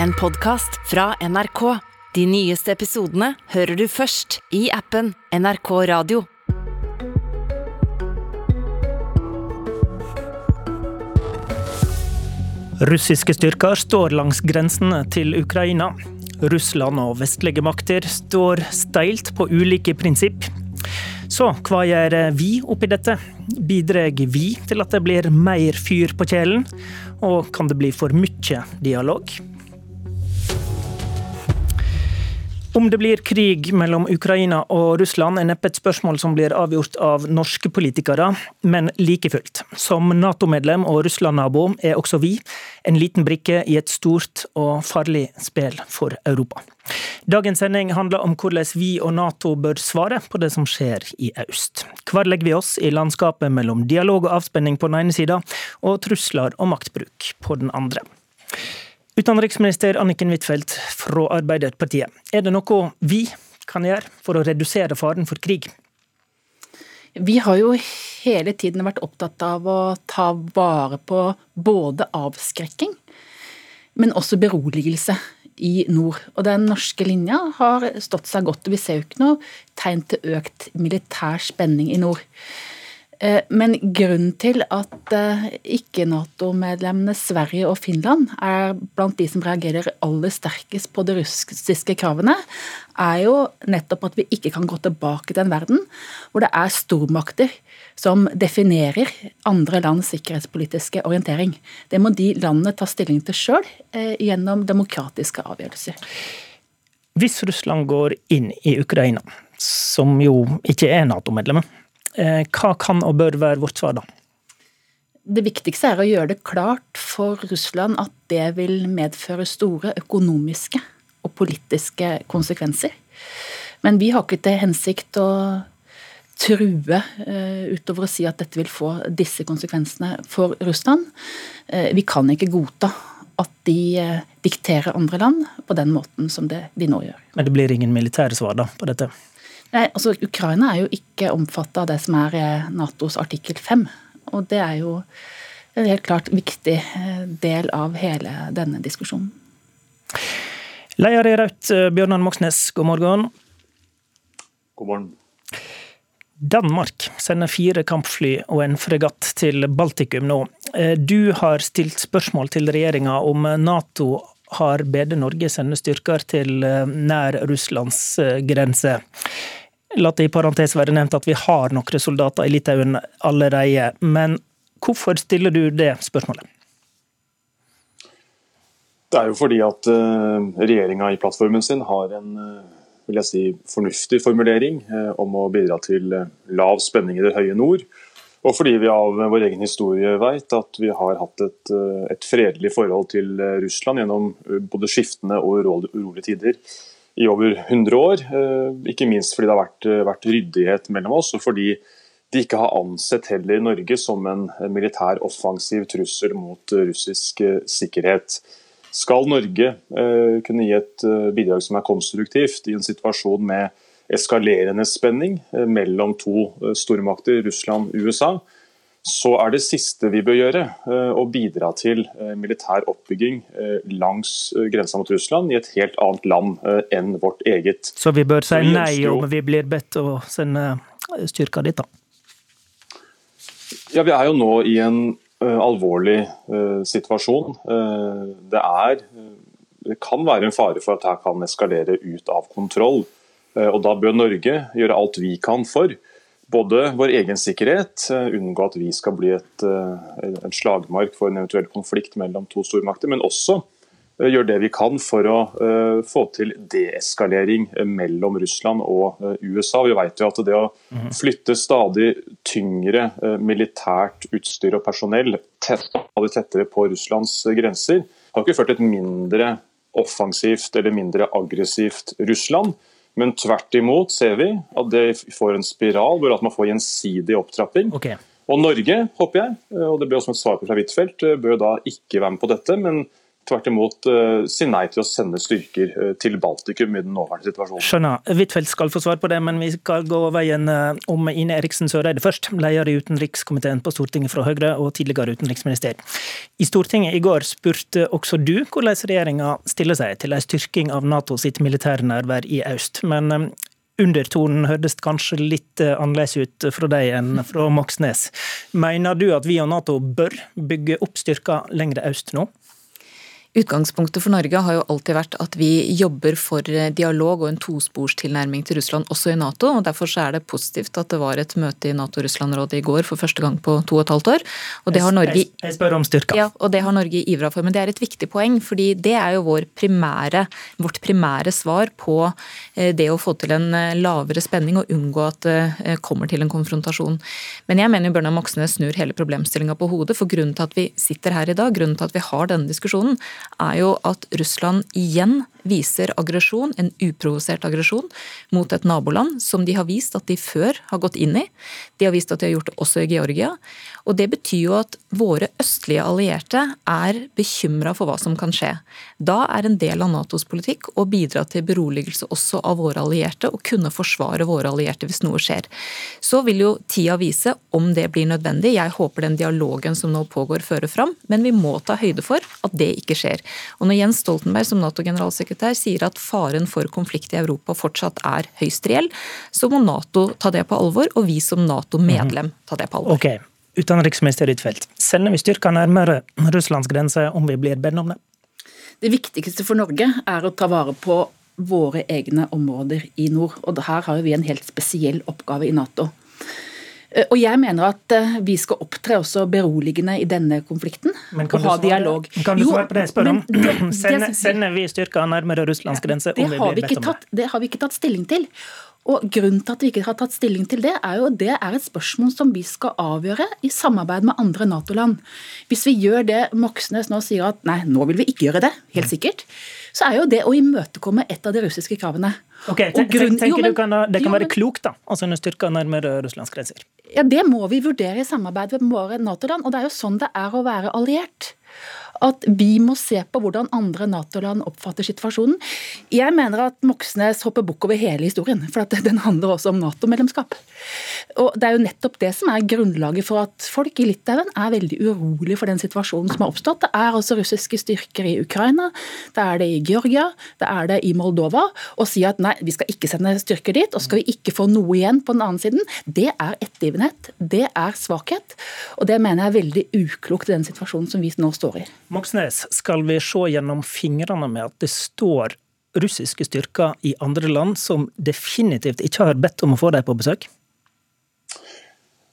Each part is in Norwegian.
en podkast fra NRK. De nyeste episodene hører du først i appen NRK Radio. Russiske styrker står langs grensene til Ukraina. Russland og vestlige makter står steilt på ulike prinsipp. Så hva gjør vi oppi dette? Bidrar vi til at det blir mer fyr på kjelen? Og kan det bli for mye dialog? Om det blir krig mellom Ukraina og Russland er neppe et spørsmål som blir avgjort av norske politikere, men like fullt. Som Nato-medlem og Russland-nabo er også vi en liten brikke i et stort og farlig spill for Europa. Dagens sending handler om hvordan vi og Nato bør svare på det som skjer i øst. Hvor legger vi oss i landskapet mellom dialog og avspenning på den ene sida, og trusler og maktbruk på den andre. Utenriksminister Anniken Huitfeldt fra Arbeiderpartiet. Er det noe vi kan gjøre for å redusere faren for krig? Vi har jo hele tiden vært opptatt av å ta vare på både avskrekking, men også beroligelse i nord. Og den norske linja har stått seg godt. og Vi ser jo ikke noe tegn til økt militær spenning i nord. Eh, men grunnen til at eh, ikke-Nato-medlemmene Sverige og Finland er blant de som reagerer aller sterkest på de russiske kravene, er jo nettopp at vi ikke kan gå tilbake til en verden hvor det er stormakter som definerer andre lands sikkerhetspolitiske orientering. Det må de landene ta stilling til sjøl eh, gjennom demokratiske avgjørelser. Hvis Russland går inn i Ukraina, som jo ikke er Nato-medlemmer, hva kan og bør være vårt svar da? Det viktigste er å gjøre det klart for Russland at det vil medføre store økonomiske og politiske konsekvenser. Men vi har ikke til hensikt å true eh, utover å si at dette vil få disse konsekvensene for Russland. Eh, vi kan ikke godta at de dikterer andre land på den måten som det de nå gjør. Men det blir ingen militære svar da på dette? Nei, altså Ukraina er jo ikke omfattet av det som er eh, Natos artikkel 5. Og det er jo en helt klart viktig eh, del av hele denne diskusjonen. Leder i Rødt, eh, Bjørnar Moxnes, god morgen. God morgen. Danmark sender fire kampfly og en fregatt til Baltikum nå. Du har stilt spørsmål til regjeringa om Nato har bedt Norge sende styrker til nær Russlands grense. La det i parentes være nevnt at vi har noen soldater i Litauen allerede. Men hvorfor stiller du det spørsmålet? Det er jo fordi at uh, regjeringa i plattformen sin har en uh, vil jeg si, fornuftig formulering uh, om å bidra til lav spenning i det høye nord. Og fordi vi av vår egen historie vet at vi har hatt et, et fredelig forhold til Russland gjennom både skiftende og urolige tider i over 100 år. Eh, ikke minst fordi det har vært, eh, vært ryddighet mellom oss, og fordi de ikke har ansett heller Norge som en militær offensiv trussel mot eh, russisk sikkerhet. Skal Norge kunne gi et bidrag som er konstruktivt i en situasjon med eskalerende spenning mellom to stormakter, Russland og USA, så er det siste vi bør gjøre eh, å bidra til eh, militær oppbygging eh, langs grensa mot Russland i et helt annet land enn vårt eget. Så vi bør si nei om vi blir bedt å sende styrker dit, da? Ja, Vi er jo nå i en alvorlig situasjon. Det er det kan være en fare for at dette kan eskalere ut av kontroll. Og Da bør Norge gjøre alt vi kan for både vår egen sikkerhet, eh, unngå at vi skal bli et, et en slagmark for en eventuell konflikt mellom to stormakter, men også eh, gjøre det vi kan for å få til deeskalering mellom Russland og USA. Vi vet jo at det å mhm. flytte stadig tyngre militært utstyr og personell stadig tettere på Russlands grenser, har ikke ført til et mindre offensivt eller mindre aggressivt Russland. Men tvert imot ser vi at det får en spiral hvor at man får gjensidig opptrapping. Okay. Og Norge, håper jeg, og det ble også et svar på fra Huitfeldt, bør da ikke være med på dette, men tvert imot uh, si nei til å sende styrker uh, til Baltikum i den nåværende situasjonen. Skjønner. Huitfeldt skal få svar på det, men vi skal gå veien uh, om Ine Eriksen Søreide først. Leder i utenrikskomiteen på Stortinget fra Høyre og tidligere utenriksminister. I Stortinget i går spurte også du hvordan regjeringa stiller seg til en styrking av Nato sitt militære nærvær i øst. Men undertonen hørtes kanskje litt annerledes ut fra deg enn fra Moxnes. Mener du at vi og Nato bør bygge opp styrker lenger øst nå? Utgangspunktet for Norge har jo alltid vært at vi jobber for eh, dialog og en tosporstilnærming til Russland, også i Nato. og Derfor er det positivt at det var et møte i Nato-Russland-rådet i går for første gang på to og et halvt år. Og det har Norge, jeg spør om styrka. Ja, og det har Norge ivra for. Men det er et viktig poeng, fordi det er jo vår primære, vårt primære svar på eh, det å få til en eh, lavere spenning og unngå at det kommer til en konfrontasjon. Men jeg mener jo Bjørnar Moxnes snur hele problemstillinga på hodet. For grunnen til at vi sitter her i dag, grunnen til at vi har denne diskusjonen, er jo at Russland igjen viser aggresjon, en uprovosert aggresjon, mot et naboland som de har vist at de før har gått inn i. De har vist at de har gjort det også i Georgia. Og det betyr jo at våre østlige allierte er bekymra for hva som kan skje. Da er en del av Natos politikk å bidra til beroligelse også av våre allierte, og kunne forsvare våre allierte hvis noe skjer. Så vil jo tida vise om det blir nødvendig. Jeg håper den dialogen som nå pågår, fører fram, men vi må ta høyde for at det ikke skjer. Og når Jens Stoltenberg som Nato-generalsekretær sier at faren for konflikt i Europa fortsatt er høyst reell, så må Nato ta det på alvor, og vi som Nato-medlem ta det på alvor. Okay. Utenriksminister Huitfeldt, sender vi styrker nærmere Russlands grense om vi blir bedt om det? Det viktigste for Norge er å ta vare på våre egne områder i nord. Og her har vi en helt spesiell oppgave i Nato. Eh, og jeg mener at eh, vi skal opptre også beroligende i denne konflikten. og ha dialog. Kan du svare på det jeg spør om? Sender, sender vi styrker nærmere Russlands grense? Det, har vi, tatt, det har vi ikke tatt stilling til. Og Grunnen til at vi ikke har tatt stilling til det, er jo det er et spørsmål som vi skal avgjøre i samarbeid med andre Nato-land. Hvis vi gjør det Moxnes nå sier at nei, nå vil vi ikke gjøre det, helt sikkert, så er jo det å imøtekomme et av de russiske kravene. Ok, grunn, tenker jo, men, du kan, Det kan jo, være klokt da, altså når styrker nærmere Russlands grenser? Ja, Det må vi vurdere i samarbeid med våre Nato-land. Og det er jo sånn det er å være alliert at vi må se på hvordan andre Nato-land oppfatter situasjonen. Jeg mener at Moxnes hopper bukk over hele historien, for den handler også om Nato-medlemskap. Og Det er jo nettopp det som er grunnlaget for at folk i Litauen er veldig urolige for den situasjonen som har oppstått. Det er også russiske styrker i Ukraina, det er det i Georgia, det er det i Moldova. Å si at nei, vi skal ikke sende styrker dit, og skal vi ikke få noe igjen på den andre siden, det er ettergivenhet. Det er svakhet. Og det mener jeg er veldig uklokt i den situasjonen som vi nå står i. Moxnes, skal vi se gjennom fingrene med at det står russiske styrker i andre land som definitivt ikke har bedt om å få dem på besøk?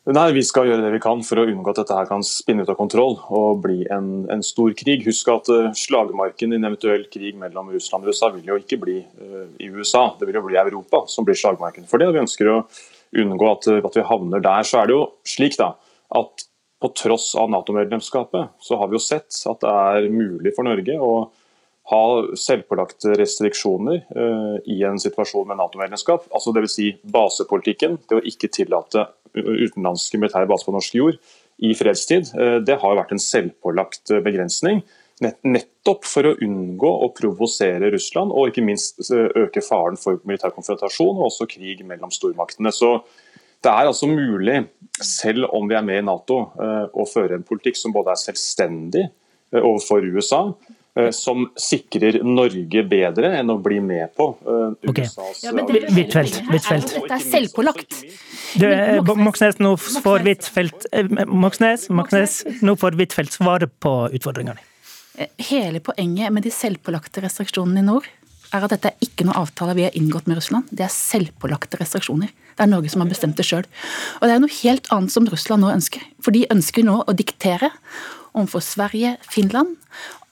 Nei, Vi skal gjøre det vi kan for å unngå at dette her kan spinne ut av kontroll og bli en, en stor krig. Husk at uh, slagmarken i en eventuell krig mellom Russland og USA vil jo ikke bli uh, i USA, det vil jo bli Europa som blir slagmarken for det. Vi ønsker å unngå at, at vi havner der. Så er det jo slik da, at på tross av Nato-medlemskapet, så har vi jo sett at det er mulig for Norge å ha selvpålagte restriksjoner uh, i en situasjon med Nato-medlemskap. Altså Dvs. Si basepolitikken, det å ikke tillate utenlandske militære baser på norsk jord i fredstid, uh, det har vært en selvpålagt begrensning. Nettopp for å unngå å provosere Russland, og ikke minst øke faren for militær konfrontasjon og også krig mellom stormaktene. Så det er altså mulig, selv om vi er med i Nato, eh, å føre en politikk som både er selvstendig eh, overfor USA, eh, som sikrer Norge bedre enn å bli med på USAs ja, Huitfeldt. Dette er selvpålagt. Moxnes, nå får Huitfeldt Moxnes, Moxnes, nå får Huitfeldt svare på utfordringene. Hele poenget med de selvpålagte restriksjonene i nord er at dette er ikke noen avtale vi har inngått med Russland. Det er selvpålagte restriksjoner. Det er Norge som har bestemt det sjøl. Og det er noe helt annet som Russland nå ønsker. For de ønsker nå å diktere overfor Sverige, Finland,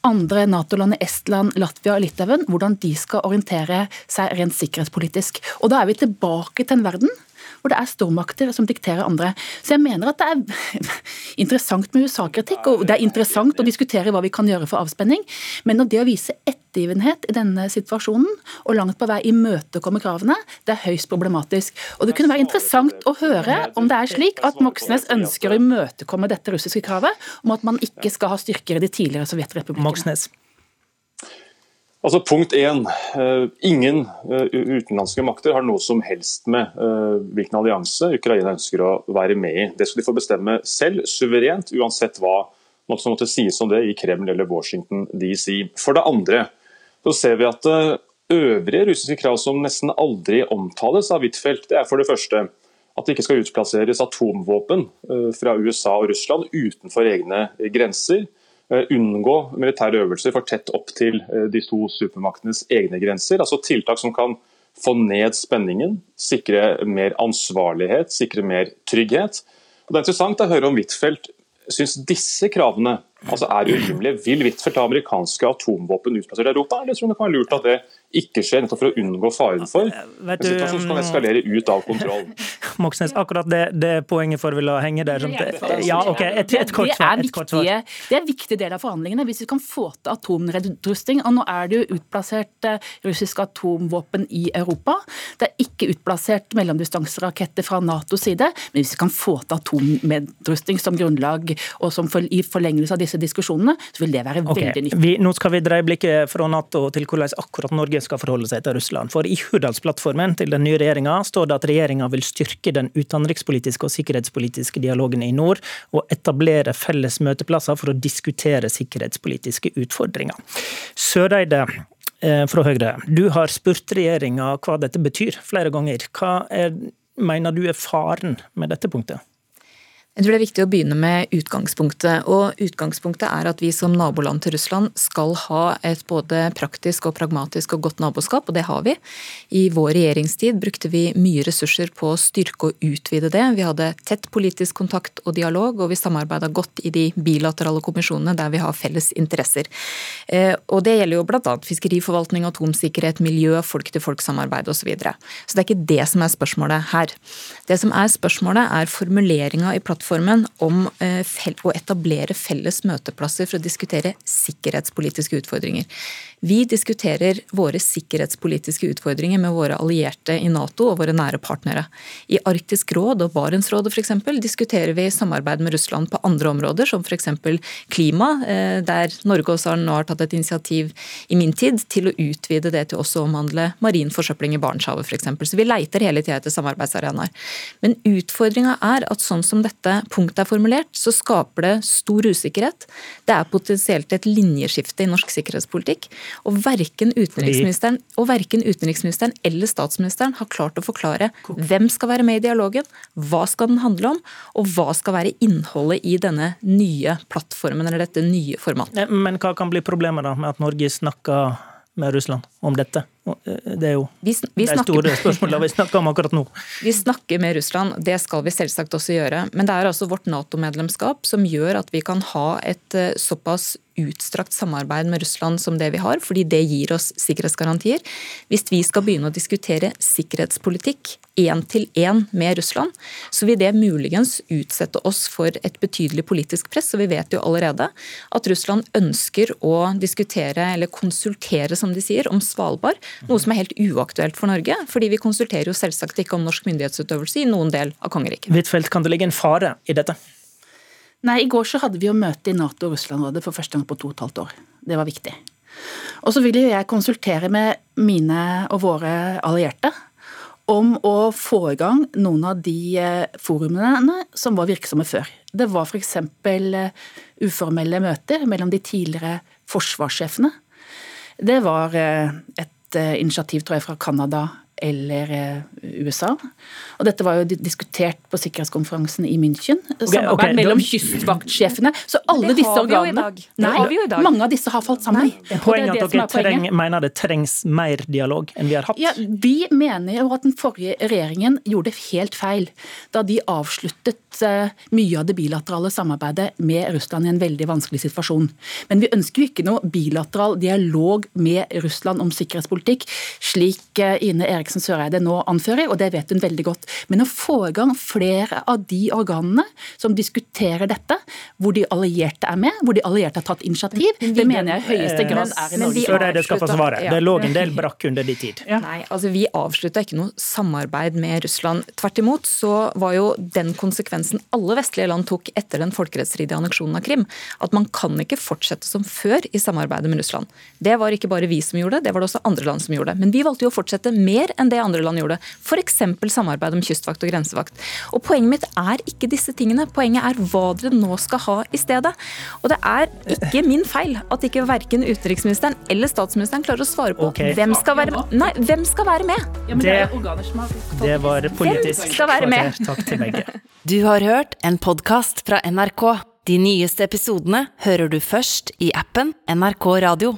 andre Nato-land, i Estland, Latvia og Litauen, hvordan de skal orientere seg rent sikkerhetspolitisk. Og da er vi tilbake til en verden hvor det er stormakter som dikterer andre. Så jeg mener at det er interessant med USA-kritikk, og det er interessant å diskutere hva vi kan gjøre for avspenning, men det å vise ettergivenhet i denne situasjonen, og langt på vei imøtekomme kravene, det er høyst problematisk. Og det kunne være interessant å høre om det er slik at Moxnes ønsker å imøtekomme dette russiske kravet om at man ikke skal ha styrker i de tidligere sovjetrepublikkene. Moxnes. Altså Punkt én. Ingen utenlandske makter har noe som helst med hvilken allianse Ukraina ønsker å være med i. Det skal de få bestemme selv, suverent, uansett hva som måtte sies om det i Kreml eller Washington DC. For det andre så ser vi at øvrige russiske krav som nesten aldri omtales av Huitfeldt, det er for det første at det ikke skal utplasseres atomvåpen eh, fra USA og Russland utenfor egne grenser. Eh, unngå militære øvelser for tett opp til eh, de to supermaktenes egne grenser. Altså tiltak som kan få ned spenningen, sikre mer ansvarlighet, sikre mer trygghet. Og det er interessant å høre om Huitfeldt syns disse kravene altså er urimelige. Vil Huitfeldt ha amerikanske atomvåpen utplassert i Europa, eller tror du det kan være lurt at det ikke skjer, nettopp for å unngå faren for en situasjon som kan eskalere ut av kontroll? Moxnes, akkurat det, det poenget får vi la henge der. Ja, ok, et, et kort svar. Det er en viktig del av forhandlingene, hvis vi kan få til atomnedrustning. Og nå er det jo utplassert eh, russiske atomvåpen i Europa. Det er ikke utplassert mellomdistanseraketter fra Natos side, men hvis vi kan få til atomnedrusting som grunnlag, og som for, i forlengelse av disse diskusjonene, så vil det være okay. veldig nyttig. Vi, nå skal vi dreie blikket fra Nato til hvordan akkurat Norge skal forholde seg til Russland. For i Hurdalsplattformen til den nye regjeringa står det at regjeringa vil styrke den utenrikspolitiske og sikkerhetspolitiske dialogen i nord, og etablere felles møteplasser for å diskutere sikkerhetspolitiske utfordringer. Søreide eh, fra Høyre, du har spurt regjeringa hva dette betyr flere ganger. Hva er, mener du er faren med dette punktet? Jeg tror det er viktig å begynne med utgangspunktet. og Utgangspunktet er at vi som naboland til Russland skal ha et både praktisk og pragmatisk og godt naboskap, og det har vi. I vår regjeringstid brukte vi mye ressurser på å styrke og utvide det. Vi hadde tett politisk kontakt og dialog, og vi samarbeida godt i de bilaterale kommisjonene der vi har felles interesser. Eh, og Det gjelder jo bl.a. fiskeriforvaltning, atomsikkerhet, miljø, folk-til-folk-samarbeid osv. Så, videre. så det er ikke det som er spørsmålet her. Det som er spørsmålet, er formuleringa i plattformen plattformen om eh, å etablere felles møteplasser for å diskutere sikkerhetspolitiske utfordringer. Vi diskuterer våre sikkerhetspolitiske utfordringer med våre allierte i Nato og våre nære partnere. I Arktisk råd og Barentsrådet f.eks. diskuterer vi samarbeid med Russland på andre områder, som f.eks. klima, eh, der Norge også nå har tatt et initiativ i min tid til å utvide det til også å omhandle marin forsøpling i Barentshavet f.eks. Så vi leiter hele tida etter samarbeidsarenaer. Men utfordringa er at sånn som dette punktet er formulert, så skaper det stor usikkerhet. Det er potensielt et linjeskifte i norsk sikkerhetspolitikk. Og verken utenriksministeren, og verken utenriksministeren eller statsministeren har klart å forklare hvem skal være med i dialogen, hva skal den handle om, og hva skal være innholdet i denne nye plattformen eller dette nye formatet. Men hva kan bli problemet da med at Norge snakker med Russland om dette? Eh, det er jo vi, vi de store spørsmålet vi snakker om akkurat nå. Vi snakker med Russland, det skal vi selvsagt også gjøre. Men det er altså vårt Nato-medlemskap som gjør at vi kan ha et eh, såpass utstrakt samarbeid med Russland som det vi har, fordi det gir oss sikkerhetsgarantier. Hvis vi skal begynne å diskutere sikkerhetspolitikk én til én med Russland, så vil det muligens utsette oss for et betydelig politisk press. Og vi vet jo allerede at Russland ønsker å diskutere, eller konsultere som de sier, om Svalbard. Noe som er helt uaktuelt for Norge, fordi vi konsulterer jo selvsagt ikke om norsk myndighetsutøvelse i noen del av kongeriket. Huitfeldt, kan det ligge en fare i dette? Nei, I går så hadde vi jo møte i Nato- og Russland-rådet for første gang på to og et halvt år. Det var viktig. Og så vil jo jeg konsultere med mine og våre allierte om å få i gang noen av de eh, forumene som var virksomme før. Det var f.eks. Eh, uformelle møter mellom de tidligere forsvarssjefene. Det var eh, et initiativ tror jeg, fra Canada, eller eh, USA. Og dette var jo diskutert på sikkerhetskonferansen i München. Samarbeid okay, okay, mellom kystvaktsjefene. Så alle disse organene Nei, mange av disse har falt sammen. Poenget er at dere treng, mener det trengs mer dialog enn vi har hatt? Ja, Vi mener jo at den forrige regjeringen gjorde helt feil da de avsluttet uh, mye av det bilaterale samarbeidet med Russland i en veldig vanskelig situasjon. Men vi ønsker jo ikke noe bilateral dialog med Russland om sikkerhetspolitikk, slik uh, Ine Eriksen Eriksen Søreide nå anfører, og det vet hun veldig godt. Men å få i gang flere av de organene som diskuterer dette, hvor de allierte er med, hvor de allierte har tatt initiativ, det mener jeg i høyeste grad er i Norge. Søreide skal få svare. Det lå en del brakk under de tid. Ja. Nei, altså Vi avslutta ikke noe samarbeid med Russland. Tvert imot så var jo den konsekvensen alle vestlige land tok etter den folkerettsstridige anneksjonen av Krim, at man kan ikke fortsette som før i samarbeidet med Russland. Det var ikke bare vi som gjorde det, det var det også andre land som gjorde det. Men vi valgte jo å fortsette mer enn det andre land gjorde. F.eks. samarbeid om kystvakt og grensevakt. Og Poenget mitt er ikke disse tingene. Poenget er hva dere nå skal ha i stedet. Og det er ikke min feil at ikke verken utenriksministeren eller statsministeren klarer å svare på okay. hvem, skal være, nei, hvem skal være med. Ja, det, det, var politisk. Hvem skal være med? Takk til begge. Du har hørt en podkast fra NRK. De nyeste episodene hører du først i appen NRK Radio.